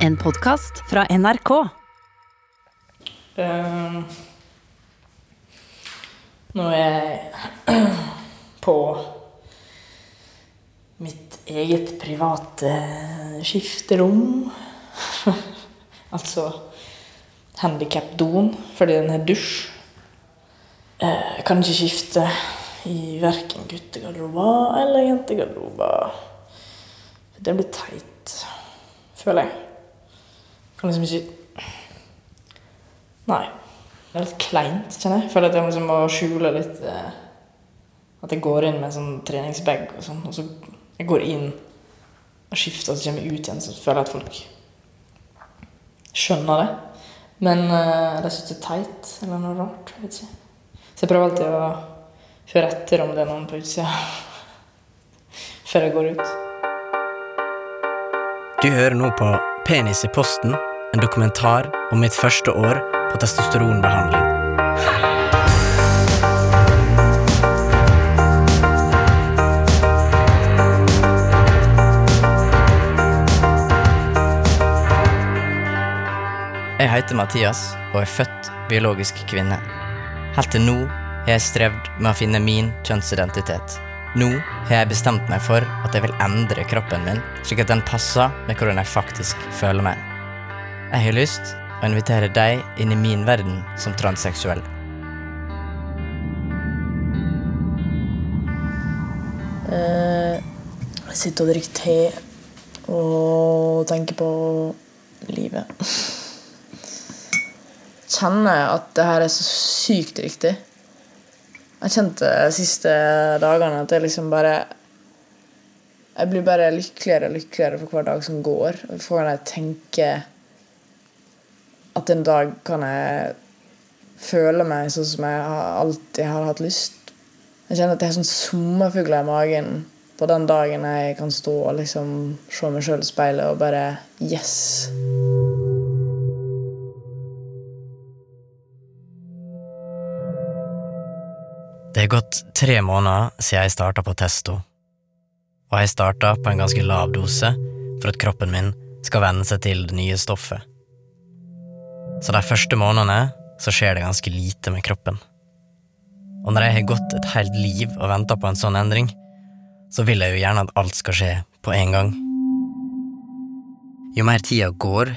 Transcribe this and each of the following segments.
En podkast fra NRK. Uh, nå er jeg på mitt eget private skifterom. altså handikap-doen, fordi den har dusj. Eh, Jeg kan ikke skifte i verken guttegarderober eller jentegarderober. Det blir teit, føler jeg. Kan liksom ikke Nei. Det er litt kleint, kjenner jeg. jeg Føler at jeg liksom må skjule litt eh, At jeg går inn med en sånn treningsbag og sånn, og så jeg går inn og skifter, og så kommer jeg ut igjen, så føler jeg at folk skjønner det. Men eh, de syns det er teit eller noe rart. Jeg vet ikke. Så jeg prøver alltid å høre etter om det er noen på utsida før jeg går ut. Du hører nå på Penis i posten, en dokumentar om mitt første år på testosteronbehandling. Jeg heter Mathias og er født biologisk kvinne. Helt til nå har jeg strevd med å finne min kjønnsidentitet. Nå har jeg bestemt meg for at jeg vil endre kroppen min, slik at den passer med hvordan jeg faktisk føler meg. Jeg har lyst å invitere deg inn i min verden som transseksuell. Jeg sitter og drikker te og tenker på livet. Kjenner at det her er så sykt riktig. Jeg kjente de siste dagene at jeg liksom bare Jeg blir bare lykkeligere og lykkeligere for hver dag som går. For når jeg tenker at en dag kan jeg føle meg sånn som jeg alltid har hatt lyst. Jeg kjenner at jeg har sånn sommerfugler i magen på den dagen jeg kan stå og liksom se meg sjøl i speilet og bare Yes! Det er gått tre måneder siden jeg starta på testo, og jeg starta på en ganske lav dose for at kroppen min skal venne seg til det nye stoffet. Så de første månedene så skjer det ganske lite med kroppen. Og når jeg har gått et helt liv og venta på en sånn endring, så vil jeg jo gjerne at alt skal skje på en gang. Jo mer tida går,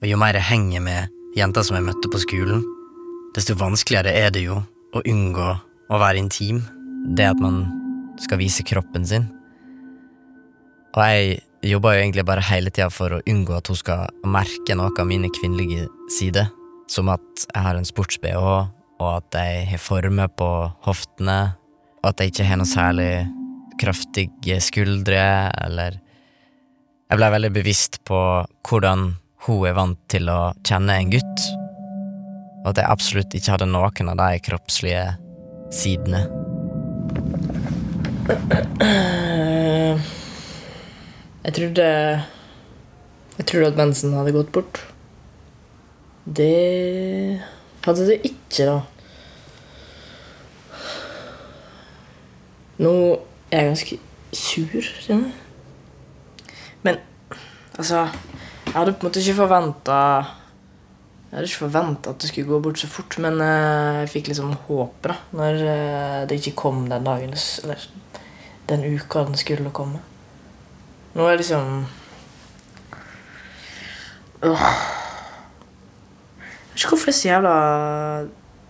og jo mer jeg henger med jenter som jeg møtte på skolen, desto vanskeligere er det jo å unngå å være intim. Det at man skal vise kroppen sin. Og jeg jobber jo egentlig bare hele tida for å unngå at hun skal merke noe av mine kvinnelige sider. Som at jeg har en sports-BH, og at jeg har former på hoftene, og at jeg ikke har noe særlig kraftige skuldre, eller Jeg ble veldig bevisst på hvordan hun er vant til å kjenne en gutt, og at jeg absolutt ikke hadde noen av de kroppslige sidene. Jeg trodde Jeg trodde at mensen hadde gått bort. Det hadde det ikke, da. Nå er jeg ganske sur, kjenner jeg. Men altså Jeg hadde på en måte ikke forventa Jeg hadde ikke forventa at det skulle gå bort så fort, men eh, jeg fikk liksom håp da når eh, det ikke kom den dagen Eller den uka den skulle komme. Nå er liksom Åh. Jeg vet ikke hvorfor det er så jævla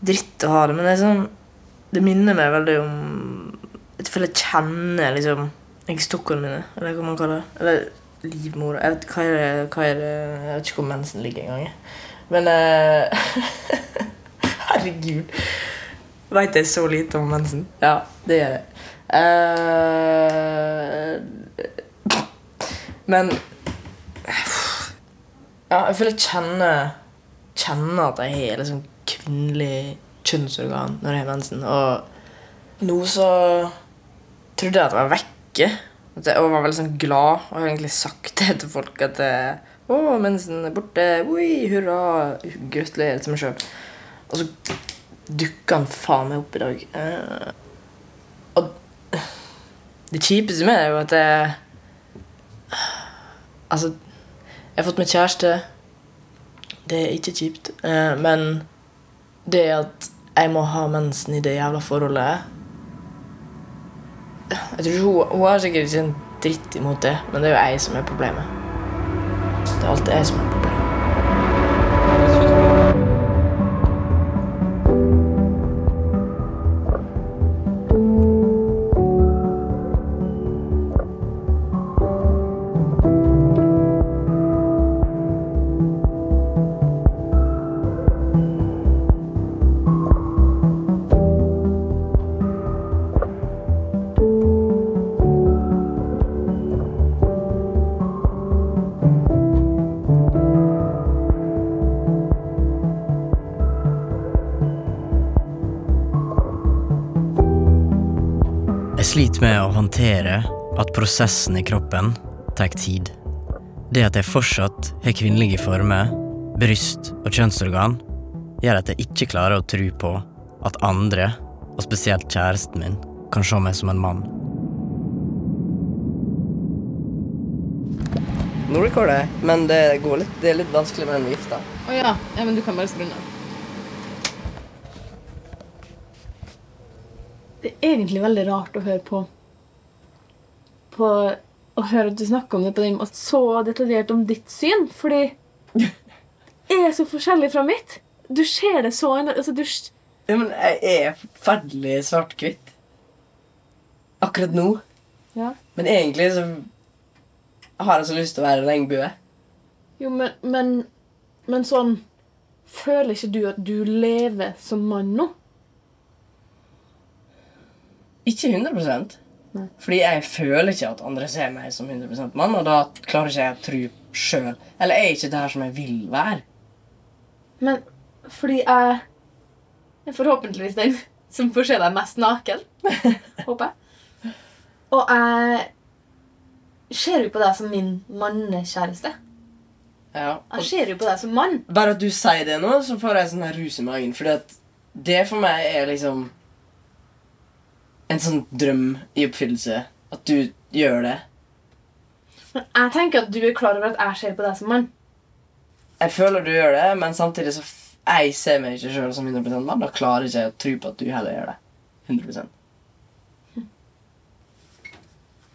dritt å ha det, men det er sånn Det minner meg veldig om Jeg føler jeg kjenner liksom eggstokkene mine, eller hva man kaller det. Eller livmora. Jeg vet, hva, er det, hva er det Jeg vet ikke hvor mensen ligger engang. Men uh, Herregud. Veit jeg så lite om mensen? Ja, det gjør jeg. Eh, men Ja, jeg føler jeg kjenner Kjenner at jeg har liksom kvinnelig kjønnsorgan når jeg har mensen. Og nå så trodde jeg at jeg var vekke. Og var veldig sånn glad. Og har egentlig sagt det til folk at Å, mensen er borte. Oi, hurra. Gratulerer til meg sjøl. Og så dukka han faen meg opp i dag. Eh, og det kjipeste med det er jo at jeg Altså, Jeg har fått meg kjæreste. Det er ikke kjipt. Eh, men det at jeg må ha mensen i det jævla forholdet Jeg tror hun, hun har sikkert ikke en dritt imot det, men det er jo jeg som er problemet. Det er alltid jeg som er sliter med å håndtere at prosessen i kroppen tar tid. Det at jeg fortsatt har kvinnelige former, bryst og kjønnsorgan, gjør at jeg ikke klarer å tro på at andre, og spesielt kjæresten min, kan se meg som en mann. Nå rekorder jeg, men det, går litt, det er litt vanskelig med den vifta. Å ja. ja, men du kan bare skru den av. Det er egentlig veldig rart å høre på. På Å høre at du snakker om det på den måten. Så detaljert om ditt syn, fordi det er så forskjellig fra mitt. Du ser det så altså, du, Ja, men jeg er forferdelig svart-hvitt. Akkurat nå. ja. Men egentlig så har jeg så lyst til å være regnbue. Jo, men, men Men sånn Føler ikke du at du lever som mann nå? Ikke 100 Nei. Fordi jeg føler ikke at andre ser meg som 100 mann, og da klarer ikke jeg å tro sjøl Eller er ikke der som jeg vil være. Men fordi jeg er forhåpentligvis den som får se deg mest naken. Håper jeg. Og jeg ser jo på deg som min mannekjæreste. Ja. Jeg ser jo på deg som mann. Bare at du sier det nå, så får jeg sånn her rus i magen. At det for meg er liksom en sånn drøm i oppfyllelse. At du gjør det. Men jeg tenker at du er klar over at jeg ser på deg som mann. Jeg føler du gjør det, men samtidig så f jeg ser meg ikke sjøl som 100 mann. Da klarer ikke jeg å tro på at du heller gjør det. 100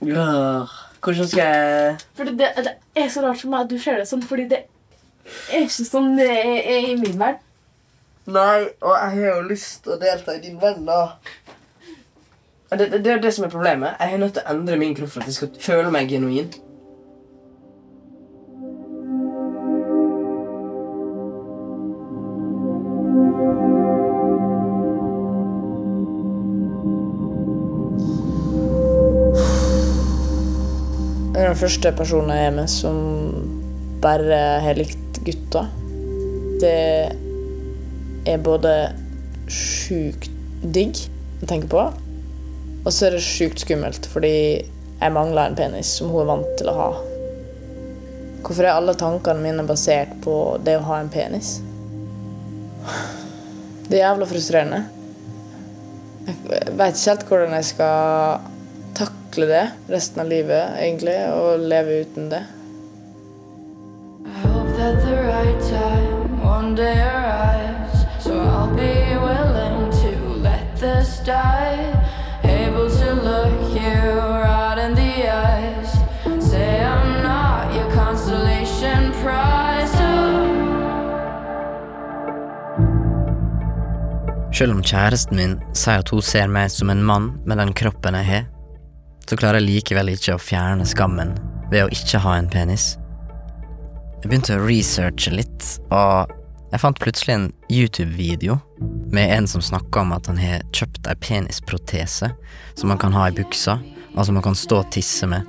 ja. Hvordan skal jeg Fordi det, det er så rart for meg at du ser det sånn, fordi det er ikke sånn det er i min verden. Nei, og jeg har jo lyst til å delta i din verden, da. Det, det, det er det som er problemet. Jeg er nødt til å endre min kropp for at jeg skal føle meg genuin. Den første personen jeg er med som bare har likt gutta. Det er både sjukt digg å tenke på, og så er det sjukt skummelt fordi jeg mangler en penis som hun er vant til å ha. Hvorfor er alle tankene mine basert på det å ha en penis? Det er jævla frustrerende. Jeg veit ikke helt hvordan jeg skal takle det resten av livet, egentlig, og leve uten det. I hope that the right time one day arrives. Selv om kjæresten min sier at hun ser meg som en mann med den kroppen jeg har, så klarer jeg likevel ikke å fjerne skammen ved å ikke ha en penis. Jeg begynte å researche litt, og jeg fant plutselig en YouTube-video med en som snakka om at han har kjøpt ei penisprotese som han kan ha i buksa, og som han kan stå og tisse med.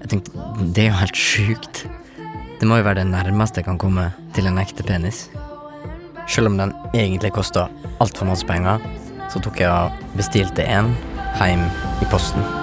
Jeg tenkte, det er jo helt sjukt. Det må jo være det nærmeste jeg kan komme til en ekte penis. Selv om den egentlig kosta altfor masse penger, så tok jeg og bestilte en hjem i posten.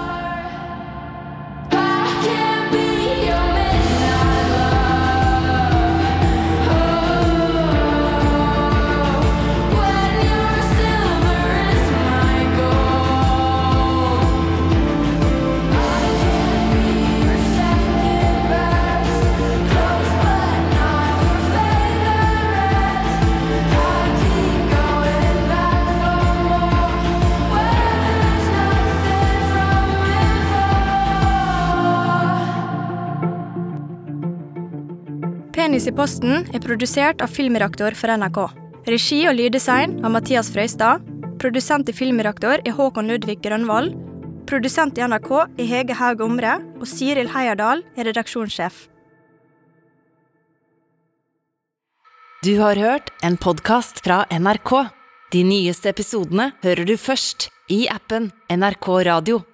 Penis i posten er produsert av Filmreaktor for NRK. Regi og lyddesign av Mathias Frøystad. Produsent i Filmreaktor er Håkon Ludvig Grønvoll. Produsent i NRK er Hege Haug Omre, og Siril Heierdal er redaksjonssjef. Du har hørt en podkast fra NRK. De nyeste episodene hører du først i appen NRK Radio.